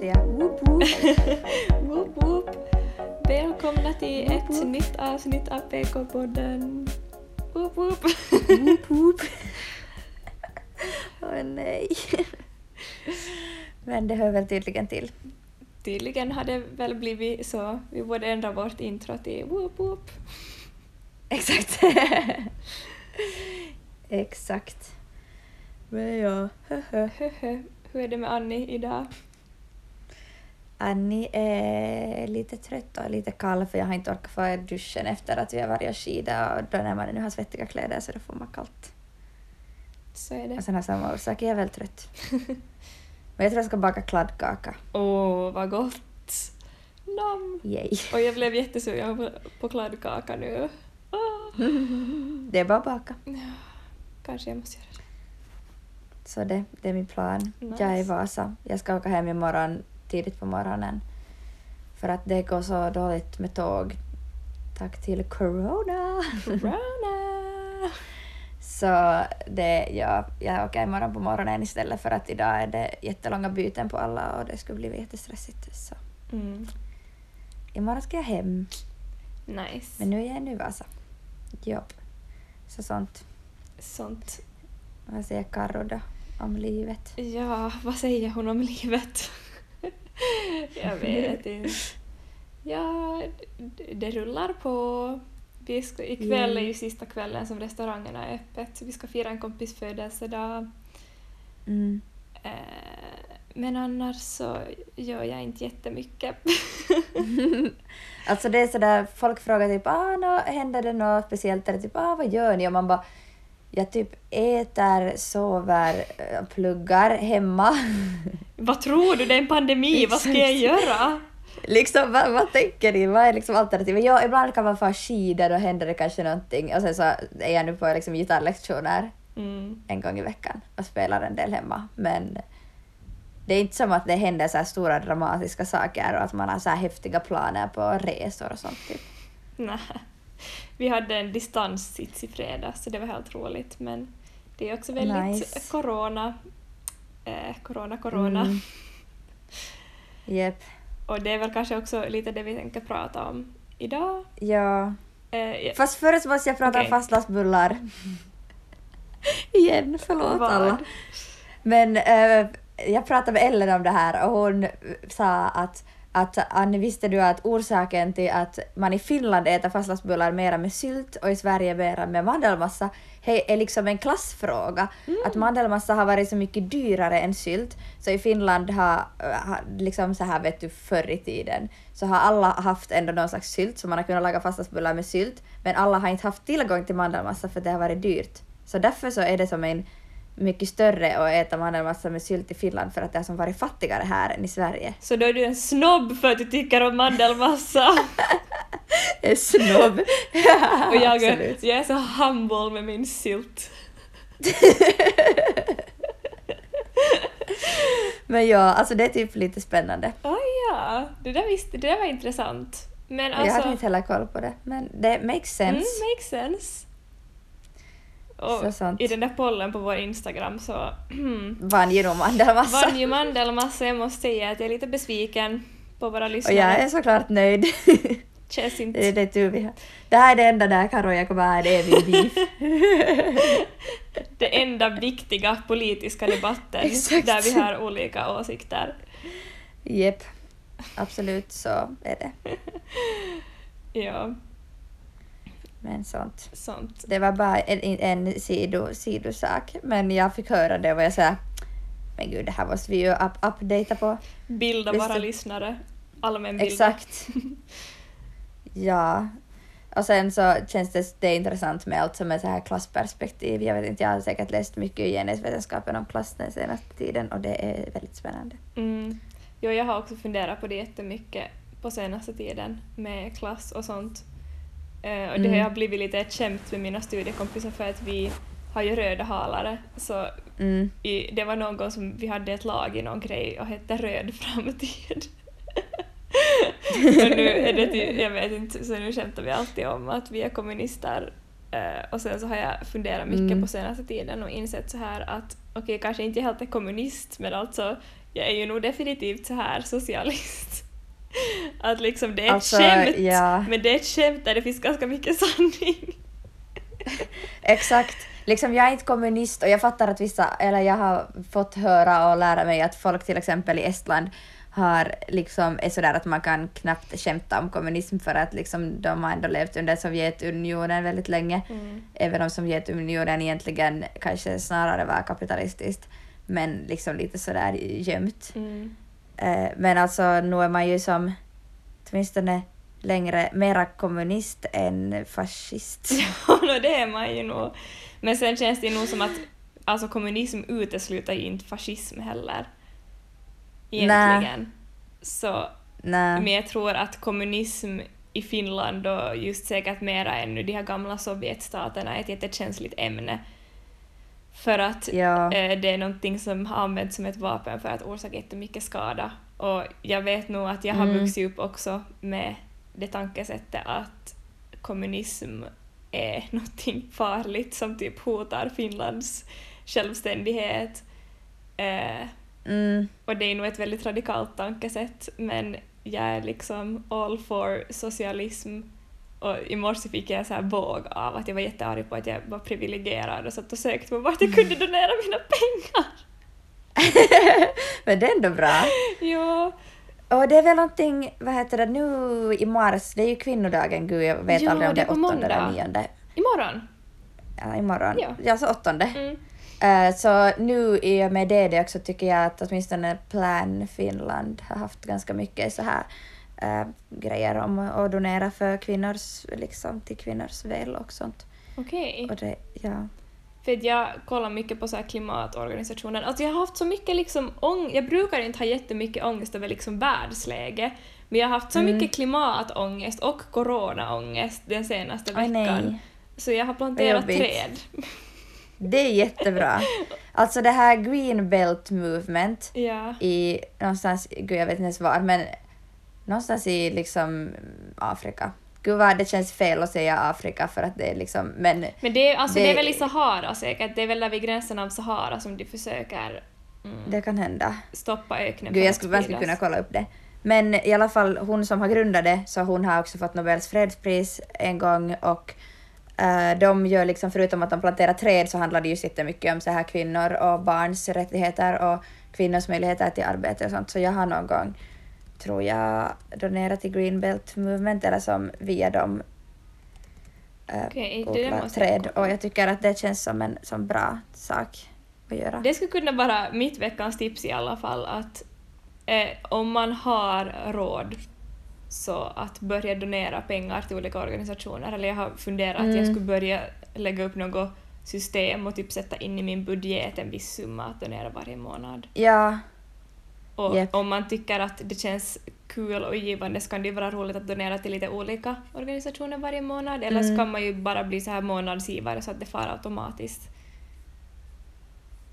säga whoop whoop. Woop woop! Välkomna till Woop ett woop. nytt avsnitt av PK-podden. Woop woop! whoop whoop. Åh nej. Men det hör väl tydligen till. Tydligen har det väl blivit så. Vi borde ändra vårt intro till woop woop. Exakt. Exakt. Men ja. Hur är det med Annie idag? Annie är lite trött och lite kall för jag har inte orkat få duschen efter att vi har varit och skida och då när man nu har svettiga kläder så då får man kallt. Så är det. Och sen av samma orsak är jag väl trött. Men jag tror jag ska baka kladdkaka. Åh, vad gott! Nam! Yay. Och jag blev jättesugen på, kladdkaka nu. Ah. Det är bara att baka. Kanske jag måste göra det. Så det, det är min plan. Nice. Jag är i Vasa. Jag ska åka hem imorgon tidigt på morgonen. För att det går så dåligt med tåg. Tack till corona. Corona! Så det, ja, jag åker imorgon på morgonen istället för att idag är det jättelånga byten på alla och det skulle bli jättestressigt. Så Mm. imorgon ska jag hem. Nice. Men nu är jag i Vasa. Jobb. Så sånt. Sånt. Vad säger Karro då om livet? Ja, vad säger hon om livet? jag vet inte. Ja, det rullar på. Vi ska, ikväll är ju sista kvällen som restaurangerna är öppet. Vi ska fira en kompis födelsedag. Mm. Eh, Men annars så gör jag inte jättemycket. Alltså det är sådär, folk frågar typ ah, no, händer det något speciellt eller typ ah, vad gör ni? Och man bara jag typ äter, sover, eh, pluggar hemma. vad tror du? Det är en pandemi, vad ska jag göra? liksom vad, vad tänker ni? Vad är liksom alternativet? Ja, ibland kan man få skidor och händer det kanske någonting och sen så är jag nu på liksom gitarrlektioner Mm. en gång i veckan och spelar en del hemma. Men det är inte som att det händer så stora dramatiska saker och att man har så här häftiga planer på resor och sånt. Typ. Nej. Vi hade en distanssits i fredags så det var helt roligt men det är också väldigt Nice. corona. Eh, corona, corona. Mm. Japp. Och det är väl kanske också lite det vi tänker prata om idag. Ja. Eh, ja, Fast först måste jag prata Okej. om fastlagsbullar. Igen, förlåt Vad? alla. Men eh, jag pratade med Ellen om det här och hon sa att att Annie, visste du att orsaken till att man i Finland äter fastlagsbullar mera med sylt och i Sverige mera med mandelmassa är liksom en klassfråga. Att mandelmassa har varit så mycket dyrare än sylt, så i Finland har, har liksom så här vet du förr i tiden så har alla haft ändå någon slags sylt så man har kunnat laga fastlagsbullar med sylt men alla har inte haft tillgång till mandelmassa för det har varit dyrt. Så därför så är det som en mycket större att äta mandelmassa med sylt i Finland för att det har som varit fattigare här än i Sverige. Så då är du en snobb för att du tycker om mandelmassa. En snobb! Och jag, är- jag är så humble med min sylt. Men ja, alltså det är typ lite spännande. Ah, ja, det där, visste, det där var intressant. Men jag hade alltså... inte heller koll på det, men det makes Mm, sense. makes sense. Och i den där pollen på vår Instagram så Vann ju nog mandelmassa. vann ju mandelmassa. Jag måste säga att jag är lite besviken på våra Och lyssnare. jag är såklart nöjd. Känns det är inte... det tur vi har. Det här är det enda där Karo och jag kommer ha en evig beef. det enda viktiga politiska debatten Exakt. där vi har olika åsikter. Jep. Absolut så är det. Ja, Men sånt. sånt. Det var bara en, en sido, sidosak. Men jag fick höra det och jag sa men gud det här måste vi ju up, updata på. Bilda Visst våra lyssnare. Allmänbilda. Exakt. Ja. Och sen så känns det, det intressant med allt som är så här klassperspektiv. Jag vet inte, jag har säkert läst mycket i genusvetenskapen om klass den senaste tiden och det är väldigt spännande. Mm. Jo, jag har också funderat på det jättemycket på senaste tiden med klass och sånt. Eh, och det Mm. har blivit lite ett skämt med mina studiekompisar för att vi har ju röda halare. Så Mm. i, det var någon gång som vi hade ett lag i någon grej och hette Röd framtid. och nu är det jag vet inte, så nu skämtar vi alltid om att vi är kommunister. Eh, och sen så har jag funderat mycket Mm. på senaste tiden och insett så här att okej, kanske inte helt är kommunist, men alltså jag är ju nog definitivt så här socialist. Att liksom det är ett Alltså, skämt, ja. men det är ett skämt där det finns ganska mycket sanning. Exakt. Liksom jag är inte kommunist och jag fattar att vissa, eller jag har fått höra och lära mig att folk till exempel i Estland har liksom, är sådär att man kan knappt skämta om kommunism för att liksom de har ändå levt under Sovjetunionen väldigt länge. Även om Sovjetunionen egentligen kanske snarare var kapitalistiskt. Men liksom lite sådär gömt. Mm. Eh, Men alltså nu är man ju som åtminstone längre mera kommunist än fascist. Ja, det är man ju nog. Men sen känns det nog som att alltså, kommunism utesluter ju inte fascism heller. Egentligen. Så, Nej. men jag tror att kommunism i Finland och just säkert mera än nu de här gamla Sovjetstaterna är ett jättekänsligt ämne. För att Ja. eh, det är någonting som har använts som ett vapen för att orsaka jättemycket skada. Och jag vet nog att jag har Mm. vuxit upp också med det tankesättet att kommunism är någonting farligt som typ hotar Finlands självständighet. Eh, Mm. och det är nog ett väldigt radikalt tankesätt men jag är liksom all for socialism och i morse fick jag så här våg av att jag var jättearg på att jag var privilegierad och satt och sökte på vart jag kunde donera mina pengar. Men det är ändå bra. Ja, Och det är väl någonting, vad heter det, nu i mars, det är ju kvinnodagen, gud jag vet Ja, aldrig om det är åttonde eller nionde. imorgon. Ja, imorgon. Ja. Ja, så åttonde. Mm. Eh, så nu i och med det, det också tycker jag att åtminstone Plan Finland har haft ganska mycket så här eh, grejer om att donera för kvinnors, liksom till kvinnors väl och sånt. Okej. Och det, ja. För att jag kollar mycket på så här klimatorganisationer. Alltså jag har haft så mycket liksom ång- Jag brukar inte ha jättemycket ångest över liksom världsläge. Men jag har haft så Mm. mycket klimatångest och coronaångest den senaste veckan. nej. Så jag har planterat träd. Det är jättebra. Alltså det här Green Belt Movement Ja. i någonstans, gud jag vet inte ens var, men någonstans i liksom Afrika. Gud vad det känns fel att säga Afrika för att det är liksom, men Men det är, alltså, det... Det- är väl i Sahara säkert. Det är väl där vid gränsen av Sahara som de försöker mm, det kan hända. stoppa öknen Gud jag skulle, spridas. kunna kolla upp det. Men i alla fall hon som har grundat det, så hon har också fått Nobels fredspris en gång och eh, de gör liksom, förutom att de planterar träd så handlar det ju jättemycket om så här kvinnor och barns rättigheter och kvinnors möjligheter till arbete och sånt. Så jag har någon gång, tror jag, donerat till Green Belt Movement eller som via dem odlar måste jag träd och jag tycker att det känns som en som bra sak att göra. Det skulle kunna vara mitt veckans tips i alla fall att eh, om man har råd så att börja donera pengar till olika organisationer. Eller jag har funderat att jag Mm. skulle börja lägga upp något system och typ sätta in i min budget en viss summa att donera varje månad. Ja, Och Japp. om man tycker att det känns kul och givande så kan det ju vara roligt att donera till lite olika organisationer varje månad. Eller så Mm. kan man ju bara bli så här månadsgivare så att det far automatiskt.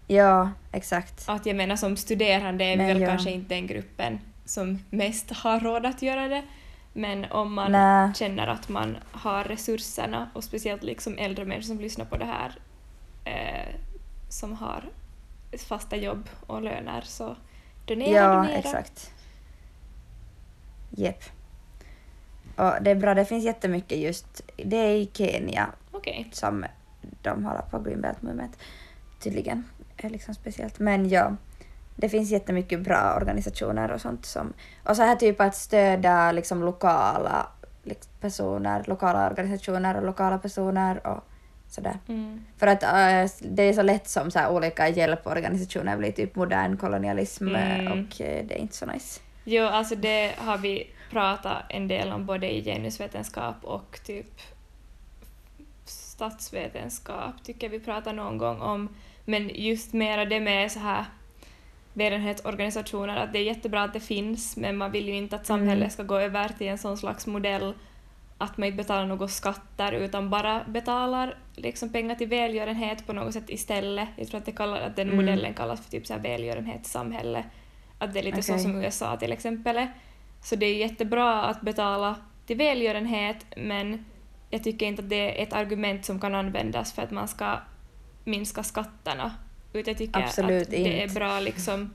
ja, exakt. Att jag menar som studerande är vi väl ja. kanske inte den gruppen som mest har råd att göra det. Men om man Nä. känner att man har resurserna och speciellt liksom äldre människor som lyssnar på det här eh, som har fasta jobb och löner så donera, Ja, donera. exakt. Jep. Och det är bra, det finns jättemycket just, det är i Kenya Okej. som de håller på Green Belt Movement tydligen. Är liksom speciellt. Men ja, det finns jättemycket bra organisationer och sånt som, och så här typ att stödja liksom lokala liksom, personer, lokala organisationer och lokala personer och sådär. Mm. För att äh, det är så lätt som så här, olika hjälporganisationer blir typ modern kolonialism äh, Mm. och äh, det är inte så nice. Jo, alltså det har vi pratat en del om både i genusvetenskap och typ statsvetenskap tycker vi pratar någon gång om. Men just mera det med så här välgörenhetsorganisationer, att det är jättebra att det finns men man vill ju inte att samhället Mm. ska gå över till en sån slags modell att man inte betalar några skatter utan bara betalar liksom pengar till välgörenhet på något sätt istället. Jag tror att, det kallar, att den Mm. modellen kallas för typ så här välgörenhetssamhälle. Att det är lite så Okej. som USA till exempel. Så det är jättebra att betala till välgörenhet men jag tycker inte att det är ett argument som kan användas för att man ska minska skatterna. Utan jag tycker Absolut att det är inte. bra liksom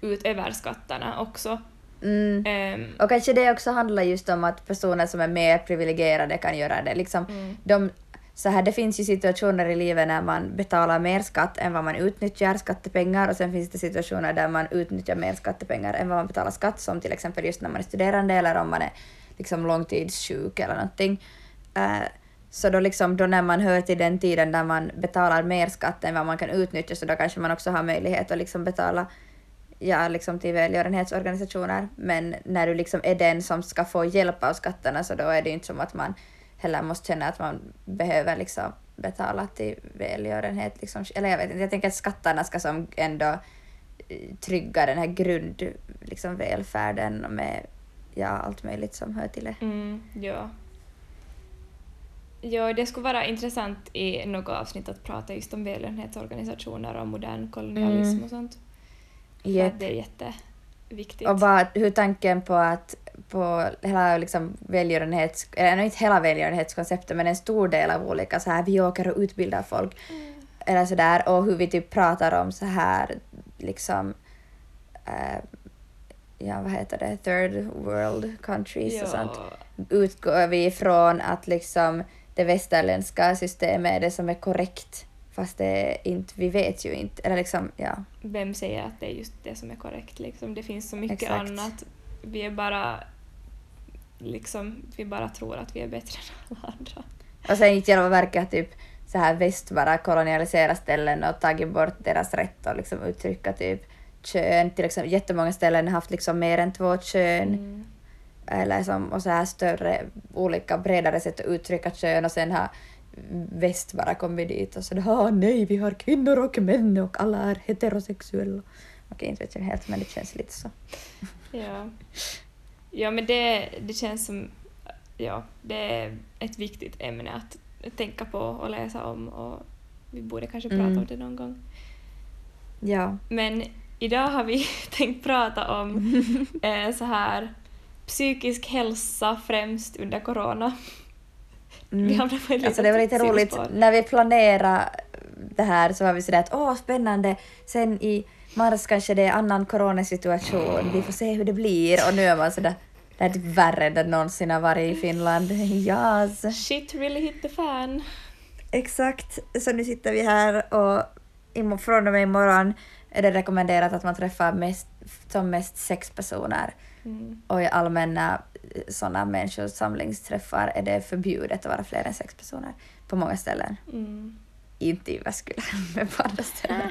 utöver skatterna också. Mm. Ehm, Och kanske det också handlar just om att personer som är mer privilegierade kan göra det. Liksom, Mm. de, så här, det finns ju situationer i livet när man betalar mer skatt än vad man utnyttjar skattepengar och sen finns det situationer där man utnyttjar mer skattepengar än vad man betalar skatt som till exempel just när man är studerande eller om man är liksom långtidssjuk eller någonting. Eh, så då, liksom, då när man hör till den tiden där man betalar mer skatt än vad man kan utnyttja så då kanske man också har möjlighet att liksom betala ja, liksom till välgörenhetsorganisationer. Men när du liksom är den som ska få hjälp av skatterna så då är det inte som att man heller måste känna att man behöver liksom betala till välgörenhet. Liksom. Eller jag vet inte, jag tänker att skatterna ska som ändå eh, trygga den här grund, liksom välfärden med ja, allt möjligt som hör till det. Mm, ja. Ja, det skulle vara intressant i något avsnitt att prata just om välgörenhetsorganisationer och modern kolonialism Mm. och sånt. Att det är jätteviktigt. Och bara hur tanken på att på hela liksom välgörenhets, eller inte hela välgörenhetskonceptet men en stor del av olika så här vi åker och utbildar folk Mm. eller så där och hur vi typ pratar om så här liksom eh, ja vad heter det, third world countries och sånt. Utgår vi ifrån att liksom det västerländska systemet är det som är korrekt fast det inte, vi vet ju inte, eller liksom ja. Vem säger att det är just det som är korrekt? Liksom, det finns så mycket Exakt. annat. Vi är bara... Liksom, vi bara tror att vi är bättre än alla andra. Och sen i själva verket typ så här väst bara kolonialiserat ställen och tagit bort deras rätt att liksom uttrycka typ kön. Till exempel jättemånga ställen har haft liksom mer än två kön. Mm. Eller som, och så här större, olika bredare sätt att uttrycka kön och sen har väst bara kommit dit och så ah, nej vi har kvinnor och män och alla är heterosexuella. Okej, inte vet jag helt men det känns lite så. Ja. ja, men det, det känns som... Ja, det är ett viktigt ämne att tänka på och läsa om och vi borde kanske prata Mm. om det någon gång. Ja. Men idag har vi tänkt prata om eh, så här psykisk hälsa främst under corona. Mm. Alltså det var lite roligt, när vi planerade det här så var vi sådär att åh spännande, sen i mars kanske det är annan coronasituation, vi får se hur det blir och nu är man sådär det är typ värre än det någonsin har varit i Finland. Yes. Shit really hit the fan. Exakt, så nu sitter vi här och från och med imorgon är det rekommenderat att man träffar mest, som mest sex personer Mm. och i allmänna sådana människosamlingsträffar är det förbjudet att vara fler än sex personer på många ställen. Mm. Inte i Jyväskylä, men på andra ställen.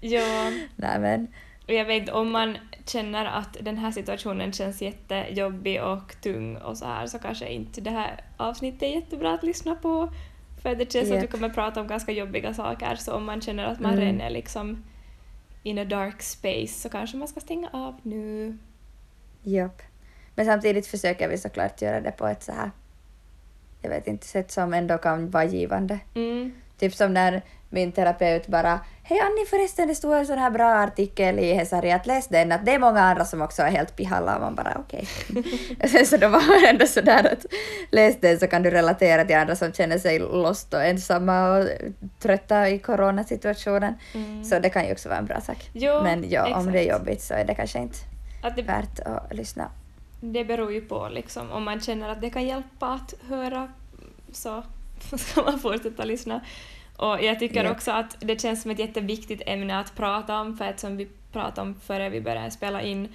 Ja, Nej men, och jag vet om man känner att den här situationen känns jättejobbig och tung och så här så kanske inte det här avsnittet är jättebra att lyssna på. För det känns som att vi kommer prata om ganska jobbiga saker så om man känner att man Mm. redan är liksom in a dark space så kanske man ska stänga av nu. Japp. Men samtidigt försöker vi såklart göra det på ett så här, jag vet inte, sätt som ändå kan vara givande. Mm. Typ som när min terapeut bara Hej Annie förresten det stod en sån här bra artikel i Hesari att läs den att det är många andra som också är helt pihalla och man bara okej. Sen så då var man ändå sådär att läs den så kan du relatera till andra som känner sig lost och ensamma och trötta i coronasituationen. Mm. Så det kan ju också vara en bra sak. Jo, Men ja, om det är exakt. jobbigt så är det kanske inte Att det, värt att lyssna. det beror ju på liksom. Om man känner att det kan hjälpa att höra så ska man fortsätta lyssna. Och jag tycker Japp. också att det känns som ett jätteviktigt ämne att prata om för att som vi pratade om före vi började spela in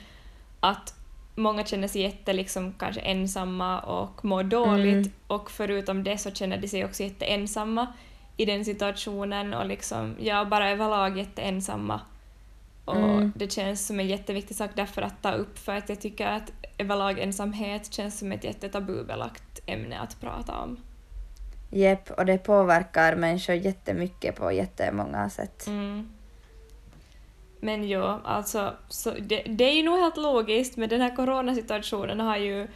att många känner sig jätte liksom kanske ensamma och mår dåligt Mm. och förutom det så känner de sig också jätteensamma i den situationen och liksom, ja, bara överlag jätteensamma. Och Mm. det känns som en jätteviktig sak därför att ta upp för att jag tycker att överlag ensamhet känns som ett jättetabubelagt ämne att prata om. Jepp, och det påverkar människor jättemycket på jättemånga sätt. Mm. Men ja, alltså så det, det är ju nog helt logiskt men den här coronasituationen har ju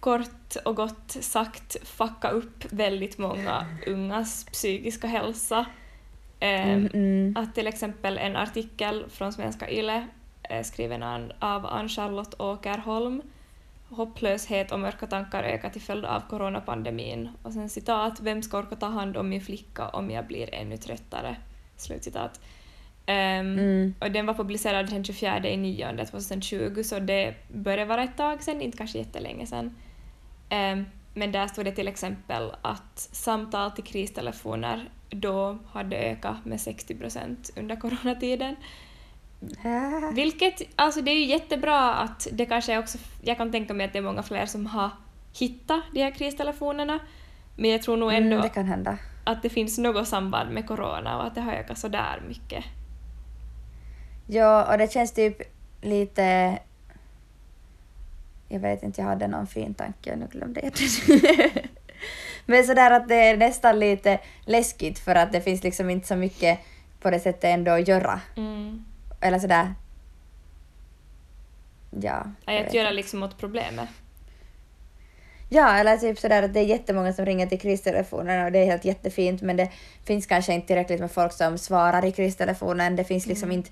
kort och gott sagt fucka upp väldigt många ungas psykiska hälsa. Ehm, Mm, mm. Att till exempel en artikel från Svenska Yle eh, skriven av Ann-Charlotte Åkerholm Hopplöshet och mörka tankar ökar till följd av coronapandemin. Och sen citat, vem ska orka ta hand om min flicka om jag blir ännu tröttare? Slutcitat. Ehm, Mm. Och den var publicerad den 24 i 9 2020 så det började vara ett tag sedan, inte kanske jättelänge sedan. Ehm, men där stod det till exempel att samtal till kristelefoner då hade ökat med 60 procent under coronatiden. Äh. Vilket, alltså det är ju jättebra att det kanske är också, jag kan tänka mig att det är många fler som har hittat de här kristelefonerna. Men jag tror nog ändå Mm, det att det finns något samband med corona och att det har ökat sådär mycket. Ja, och det känns typ lite... Jag vet inte, jag hade någon fin tanke nu glömde jag den. Men sådär att det är nästan lite läskigt för att det finns liksom inte så mycket på det sättet ändå att göra. Mm. Eller sådär... Ja. jag Att göra liksom åt problemet. Ja, eller typ sådär att det är jättemånga som ringer till kristelefonen och det är helt jättefint men det finns kanske inte tillräckligt med folk som svarar i kristelefonen. Det finns liksom inte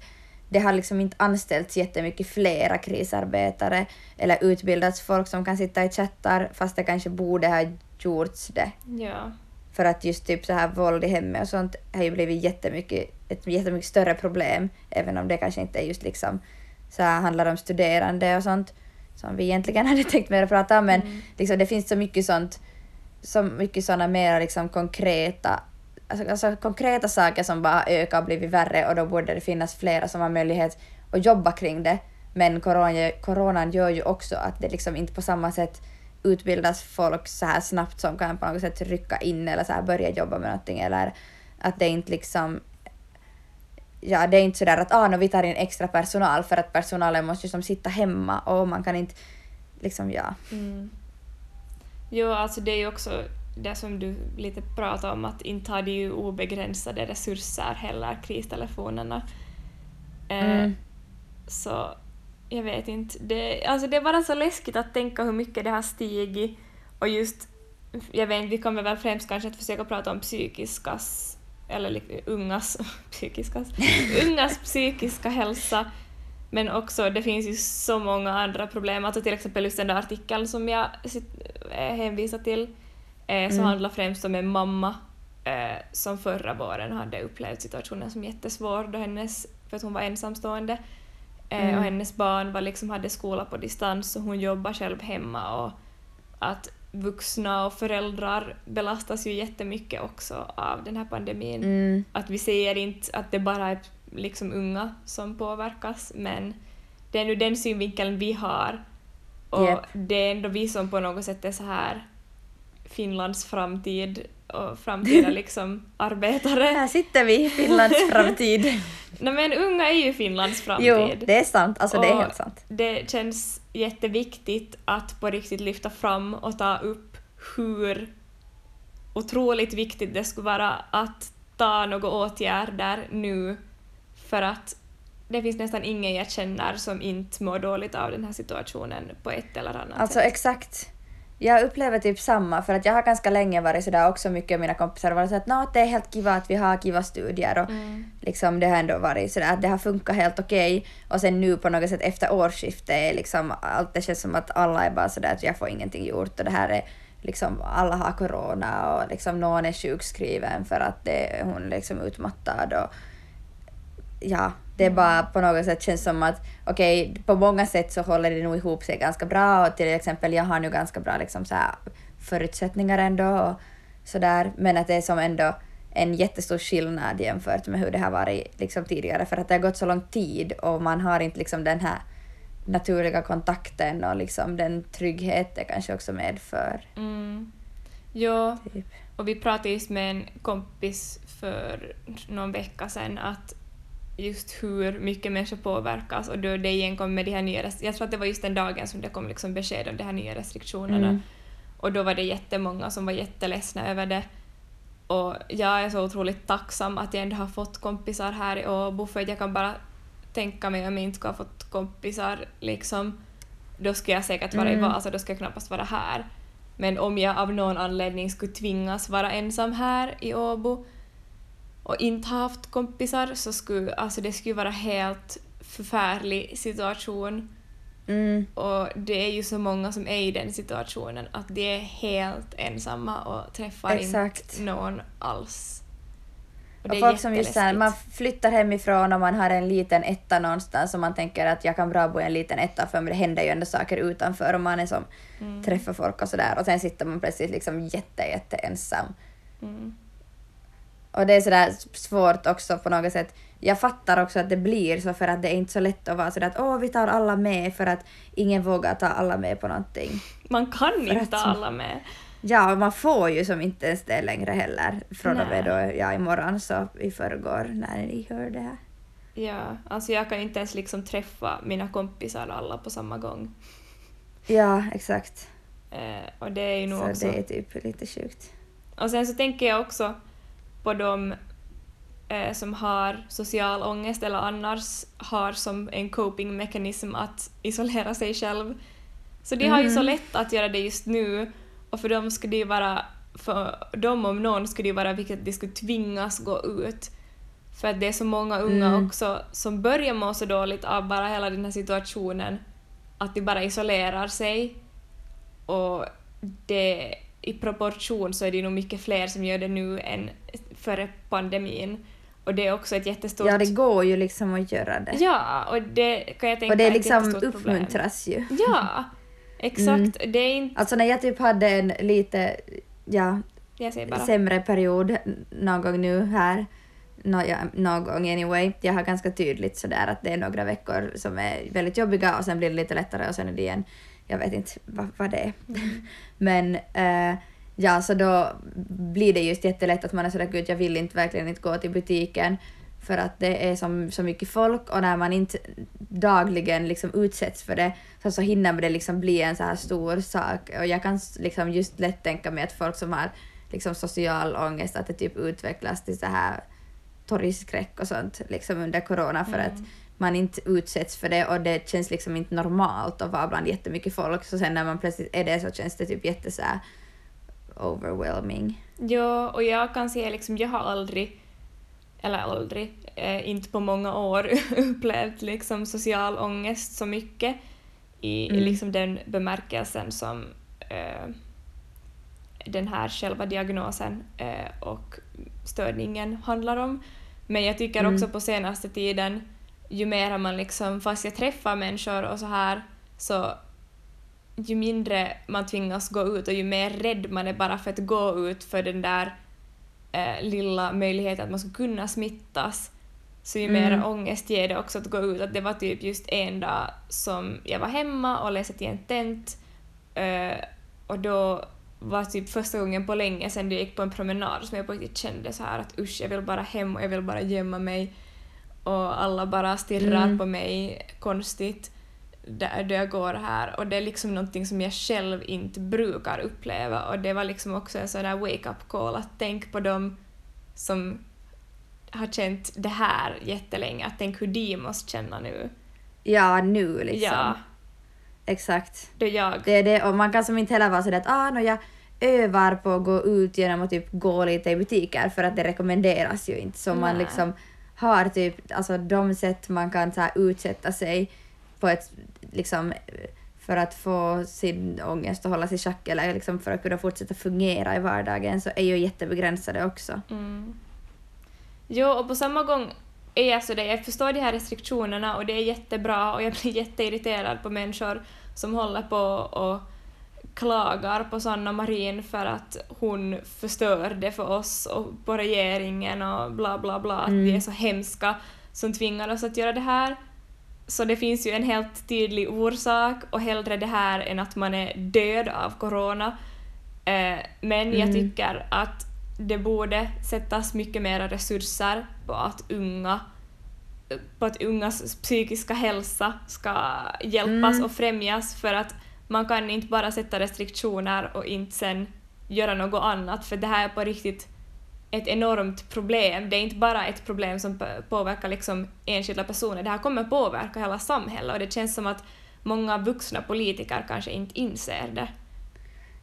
det har liksom inte anställts jättemycket flera krisarbetare eller utbildats folk som kan sitta i chattar fast det kanske borde ha gjorts det. Ja. För att just typ så här våld i hemmet och sånt har ju blivit jättemycket, ett jättemycket större problem även om det kanske inte är just liksom så här handlar om studerande och sånt som vi egentligen hade tänkt mer att prata om men Mm. liksom det finns så mycket sånt så mycket sådana mer liksom konkreta alltså, alltså konkreta saker som bara ökar och blivit värre och då borde det finnas flera som har möjlighet att jobba kring det. Men corona, coronan gör ju också att det liksom inte på samma sätt utbildas folk så här snabbt som kan på något sätt rycka in eller så här börja jobba med någonting eller att det inte liksom Ja, det är inte sådär att ah, no, vi tar in extra personal för att personalen måste ju sitta hemma och man kan inte liksom ja. Mm. Jo, alltså det är ju också det som du lite pratade om att inte har de ju obegränsade resurser heller, kristelefonerna. Eh, Mm. Så jag vet inte. Det, alltså det är bara så läskigt att tänka hur mycket det har stigit och just, jag vet inte, vi kommer väl främst kanske att försöka prata om psykiskas, eller ungas, psykiskas, ungas psykiska hälsa. Men också, det finns ju så många andra problem. Alltså till exempel just den där artikeln som jag eh, hänvisar till, eh, som Mm. handlar främst om en mamma eh, som förra våren hade upplevt situationen som jättesvår då hennes, för att hon var ensamstående eh, Mm. och hennes barn var liksom, hade skola på distans och hon jobbar själv hemma och att vuxna och föräldrar belastas ju jättemycket också av den här pandemin Mm. att vi säger inte att det bara är liksom unga som påverkas, men det är nu den synvinkeln vi har. Och Japp. det är ändå vi som på något sätt är så här Finlands framtid och framtida liksom arbetare. Här sitter vi Finlands framtid. Nej men unga är ju Finlands framtid. jo, det är sant. Alltså det är Och helt sant. Det känns jätteviktigt att på riktigt lyfta fram och ta upp hur otroligt viktigt det skulle vara att ta några åtgärder nu för att det finns nästan ingen jag känner som inte mår dåligt av den här situationen på ett eller annat Alltså sätt. exakt. Jag upplever typ samma för att jag har ganska länge varit sådär också mycket av mina kompisar varit såhär att "Nå, det är helt kiva att vi har kiva studier. Och Mm. liksom det har ändå varit sådär att det har funkat helt okej. Och sen nu på något sätt efter årsskiftet är liksom allt det känns som att alla är bara sådär att jag får ingenting gjort. Och det här är liksom alla har corona och liksom någon är sjukskriven för att det, hon är liksom utmattad och ja, det är bara på något sätt känns som att okej, på många sätt så håller det nog ihop sig ganska bra och till exempel jag har nu ganska bra liksom så förutsättningar ändå och sådär, men att det är som ändå en jättestor skillnad jämfört med hur det har varit liksom tidigare för att det har gått så lång tid och man har inte liksom den här naturliga kontakten och liksom den trygghet det kanske också medför. Mm. Ja, Typ. och vi pratade just med en kompis för någon vecka sedan att just hur mycket människor påverkas och då det igen kom med de här nya jag tror att det var just den dagen som det kom liksom besked om de här nya restriktionerna Mm. och då var det jättemånga som var jätteledsna över det och jag är så otroligt tacksam att jag ändå har fått kompisar här i Åbo för att jag kan bara tänka mig om jag inte skulle ha fått kompisar liksom då skulle jag säkert vara Mm. i Vasa, då skulle jag knappast vara här. Men om jag av någon anledning skulle tvingas vara ensam här i Åbo och inte ha haft kompisar så skulle alltså det skulle vara helt förfärlig situation Mm. och det är ju så många som är i den situationen att de är helt ensamma och träffar Exakt. inte någon alls. Och Och folk som just här, man flyttar hemifrån och man har en liten etta någonstans och man tänker att jag kan bra bo i en liten etta för det händer ju ändå saker utanför och man är som Mm. träffar folk och sådär och sen sitter man plötsligt liksom jätte, jätte ensam. Mm. Och det är sådär svårt också på något sätt. Jag fattar också att det blir så för att det är inte så lätt att vara sådär att åh vi tar alla med för att ingen vågar ta alla med på någonting. Man kan För inte ta alla med. Ja, och man får ju som inte ens det längre heller. Från och med Nej. då, ja imorgon så i förrgår när ni hör det här. Ja, alltså jag kan inte ens liksom träffa mina kompisar alla på samma gång. Ja, exakt. Eh, och det är ju nog Så också... det är typ lite sjukt. Och sen så tänker jag också på de eh, som har social ångest eller annars har som en coping mekanism att isolera sig själv. Så de har ju så Mm. lätt att göra det just nu och för dem skulle det ju vara, för dem om någon skulle det ju vara viktigt att de skulle tvingas gå ut. För att det är så många unga Mm. också som börjar må så dåligt av bara hela den här situationen att de bara isolerar sig och det, i proportion så är det nog mycket fler som gör det nu än före pandemin. Och det är också ett jättestort... Ja, det går ju liksom att göra det. Ja, och det kan jag tänka och det är ett liksom problem. uppmuntras ju. Ja, exakt. Det är inte... Alltså när jag typ hade en lite, ja, sämre period någon gång nu här, nå ja, någon gång anyway, jag har ganska tydligt sådär att det är några veckor som är väldigt jobbiga och sen blir det lite lättare och sen är det igen, jag vet inte vad, vad det är. Men eh, ja, så då blir det just jättelätt att man är sådär gud jag vill inte verkligen inte gå till butiken för att det är som, så mycket folk. Och när man inte dagligen liksom utsätts för det så, så hinner det liksom bli en så här stor sak. Och jag kan liksom just lätt tänka mig att folk som har liksom social ångest att det typ utvecklas till så här torgskräck och sånt liksom under corona för att man inte utsätts för det och det känns liksom inte normalt att vara bland jättemycket folk. Så sen när man plötsligt är det så känns det typ jätte så här overwhelming. Ja, och jag kan säga liksom, jag har aldrig, eller aldrig, eh, inte på många år upplevt liksom social ångest så mycket i, i Mm. liksom den bemärkelsen som eh, den här själva diagnosen eh, och störningen handlar om. Men jag tycker Mm. också på senaste tiden, ju mer man liksom, fast jag träffar människor och så här, så ju mindre man tvingas gå ut och ju mer rädd man är bara för att gå ut för den där eh, lilla möjligheten att man ska kunna smittas, så ju Mm. mer ångest ger det också att gå ut. Att det var typ just en dag som jag var hemma och läste till en tent eh, och då var typ första gången på länge sedan jag gick på en promenad som jag på riktigt kände så här att usch, jag vill bara hem och jag vill bara gömma mig och alla bara stirrar Mm. på mig konstigt där då jag går här och det är liksom någonting som jag själv inte brukar uppleva och det var liksom också en sån där wake-up call att tänk på dem som har känt det här jättelänge, att tänk hur de måste känna nu. Ja, nu liksom. Ja, Exakt. då jag... Det är det och man kan som inte heller vara sådär att ah, no, jag övar på att gå ut genom att typ gå lite i butiker för att det rekommenderas ju inte. Så man Nej. liksom har typ alltså de sätt man kan så här, utsätta sig på ett liksom för att få sin ångest att hålla sig i schack eller liksom för att kunna fortsätta fungera i vardagen så är ju jättebegränsade också. Mm. Jo, och på samma gång är jag sådär, jag förstår de här restriktionerna och det är jättebra och jag blir jätteirriterad på människor som håller på och klagar på Sanna Marin för att hon förstör det för oss och på regeringen och bla bla bla, att Mm. vi är så hemska som tvingar oss att göra det här. Så det finns ju en helt tydlig orsak och hellre det här än att man är död av corona. Eh, men jag Mm. tycker att det borde sättas mycket mer resurser på att unga på att ungas psykiska hälsa ska hjälpas Mm. och främjas för att man kan inte bara sätta restriktioner och inte sen göra något annat för det här är på riktigt ett enormt problem. Det är inte bara ett problem som påverkar liksom enskilda personer, det här kommer påverka hela samhället och det känns som att många vuxna politiker kanske inte inser det.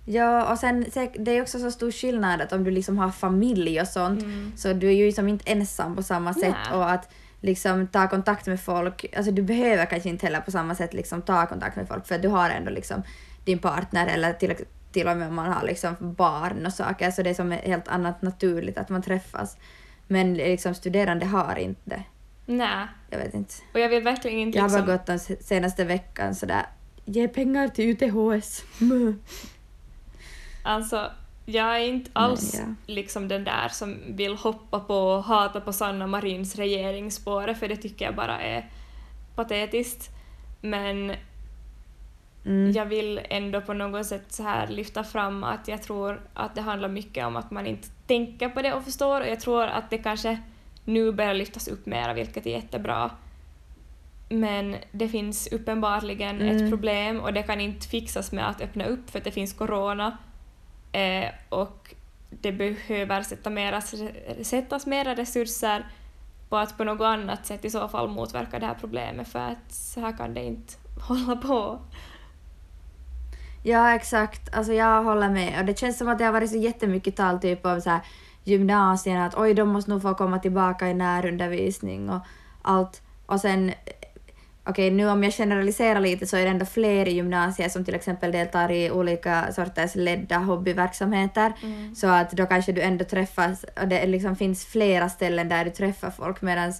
Ja, och sen det är också så stor skillnad att om du liksom har familj och sånt Mm. så du är ju liksom inte ensam på samma sätt Nej. och att liksom ta kontakt med folk, alltså du behöver kanske inte heller på samma sätt liksom ta kontakt med folk för du har ändå liksom din partner eller till, till och med om man har liksom barn och saker så det är som helt annat naturligt att man träffas. Men liksom studerande har inte det. Nej, Jag vet inte. och jag vill verkligen inte Jag har bara liksom... gått den se- senaste veckan sådär ge pengar till UTHS. Alltså, jag är inte alls ja. liksom den där som vill hoppa på och hata på Sanna Marins regeringsspåret för det tycker jag bara är patetiskt. Men Mm. jag vill ändå på något sätt så här lyfta fram att jag tror att det handlar mycket om att man inte tänker på det och förstår och jag tror att det kanske nu börjar lyftas upp mera vilket är jättebra. Men det finns uppenbarligen ett Mm. problem och det kan inte fixas med att öppna upp för att det finns corona eh, och det behöver sätta mera, sättas mera resurser på att på något annat sätt i så fall motverka det här problemet för att så här kan det inte hålla på. Ja, exakt. Alltså jag håller med. Och det känns som att det har varit så jättemycket tal typ om så här gymnasierna, att oj, de måste nog få komma tillbaka i närundervisning och allt. Och sen, okej, nu om jag generaliserar lite så är det ändå fler i gymnasier som till exempel deltar i olika sorters ledda hobbyverksamheter. Mm. Så att då kanske du ändå träffas, och det liksom finns flera ställen där du träffar folk medan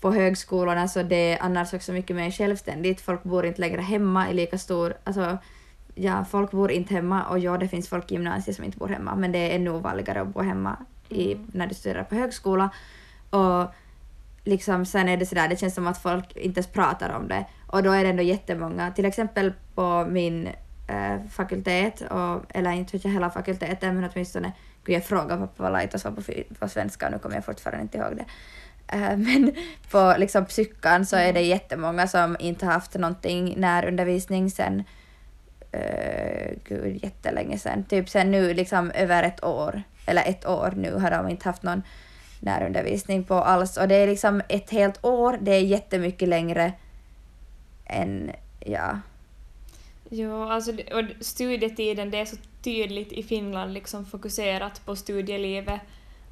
på högskolorna så det är annars också mycket mer självständigt. Folk bor inte längre hemma i lika stor... Alltså, ja, folk bor inte hemma och ja, det finns folk i gymnasiet som inte bor hemma men det är ännu vanligare att bo hemma i, Mm. när du studerar på högskola. Och liksom sen är det sådär, det känns som att folk inte ens pratar om det. Och då är det ändå jättemånga, till exempel på min eh, fakultet, och, eller inte hela fakulteten men åtminstone, gud jag frågade pappa vad Laitos var på, på svenska och nu kommer jag fortfarande inte ihåg det. Eh, men på liksom psykan så är det jättemånga som inte har haft någonting närundervisning sen uh, gud, jättelänge sen. Typ sen nu liksom över ett år, eller ett år nu har de inte haft någon närundervisning på alls. Och det är liksom ett helt år, det är jättemycket längre än, ja. Jo, alltså och studietiden, det är så tydligt i Finland liksom fokuserat på studielivet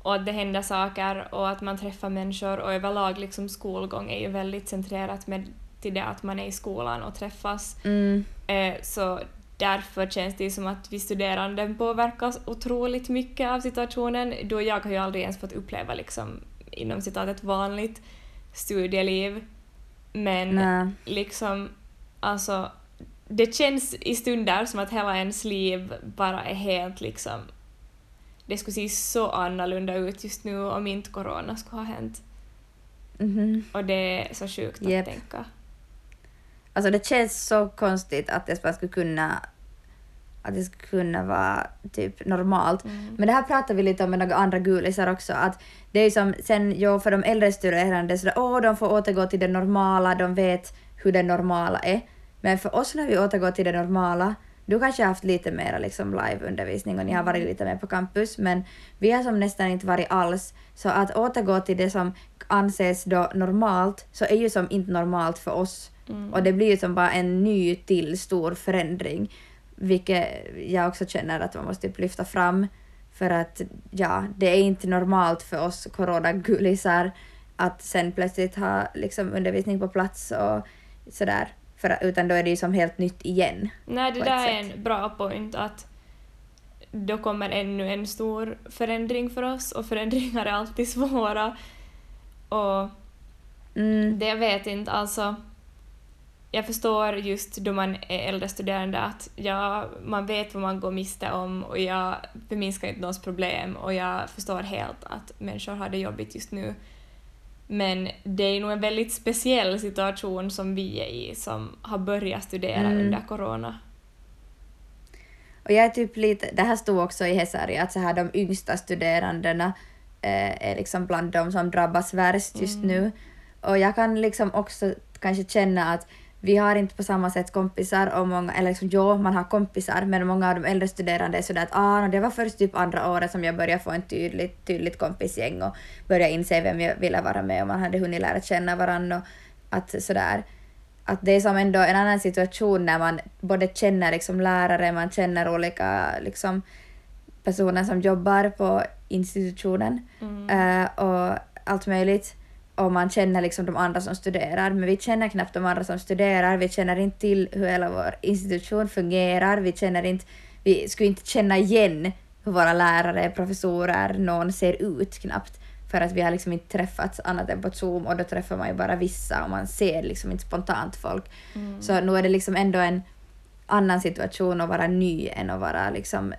och att det händer saker och att man träffar människor och överlag liksom skolgång är ju väldigt centrerat med till det att man är i skolan och träffas. Mm, Eh, så därför känns det som att vi studerande påverkas otroligt mycket av situationen. Då jag har ju aldrig ens fått uppleva liksom inom citat ett vanligt studieliv. Men nej. liksom, alltså, det känns i stunder som att hela ens liv bara är helt liksom, det skulle se så annorlunda ut just nu om inte corona skulle ha hänt. Mhm. Och det är så sjukt att Japp. tänka. Alltså det känns så konstigt att det bara skulle kunna att det skulle kunna vara typ normalt. Mm. Men det här pratar vi lite om med några andra gulisar också, att det är som sen jo, för de äldre studerande så åh, de får återgå till det normala, de vet hur det normala är. Men för oss när vi återgår till det normala, du kanske har haft lite mer liksom liveundervisning och ni har varit lite mer på campus, men vi har som nästan inte varit alls. Så att återgå till det som anses då normalt, så är ju som inte normalt för oss. Mm. Och det blir ju som bara en ny till stor förändring. Vilket jag också känner att man måste lyfta fram. För att ja, det är inte normalt för oss coronagulisar att sen plötsligt ha liksom undervisning på plats och sådär. För, utan då är det ju som helt nytt igen. Nej, det där är en bra point att då kommer ännu en stor förändring för oss och förändringar är alltid svåra. Och Mm. det jag vet inte, alltså jag förstår just då man är äldre studerande att ja, man vet vad man går miste om och jag förminskar inte någons problem och jag förstår helt att människor har det jobbigt just nu. Men det är nog en väldigt speciell situation som vi är i som har börjat studera Mm. under corona. Och jag är typ lite, det här stod också i Hesari att så här de yngsta studerandena eh, är liksom bland de som drabbas värst just Mm. nu. Och jag kan liksom också kanske känna att vi har inte på samma sätt kompisar och många, eller liksom jo, man har kompisar men många av de äldre studerande är sådär att ah, det var först typ andra året som jag började få en tydligt, tydligt kompisgäng och började inse vem jag ville vara med och man hade hunnit lära känna varandra att sådär att det är som ändå en annan situation när man både känner liksom lärare, man känner olika liksom personer som jobbar på institutionen Mm. eh, och allt möjligt. Och man känner liksom de andra som studerar, men vi känner knappt de andra som studerar, vi känner inte till hur hela vår institution fungerar, vi känner inte, vi skulle inte känna igen hur våra lärare, professorer, någon ser ut knappt. för att vi har liksom inte träffats annat än på Zoom och då träffar man ju bara vissa och man ser liksom inte spontant folk. Mm. Så nu är det liksom ändå en annan situation att vara ny än att vara liksom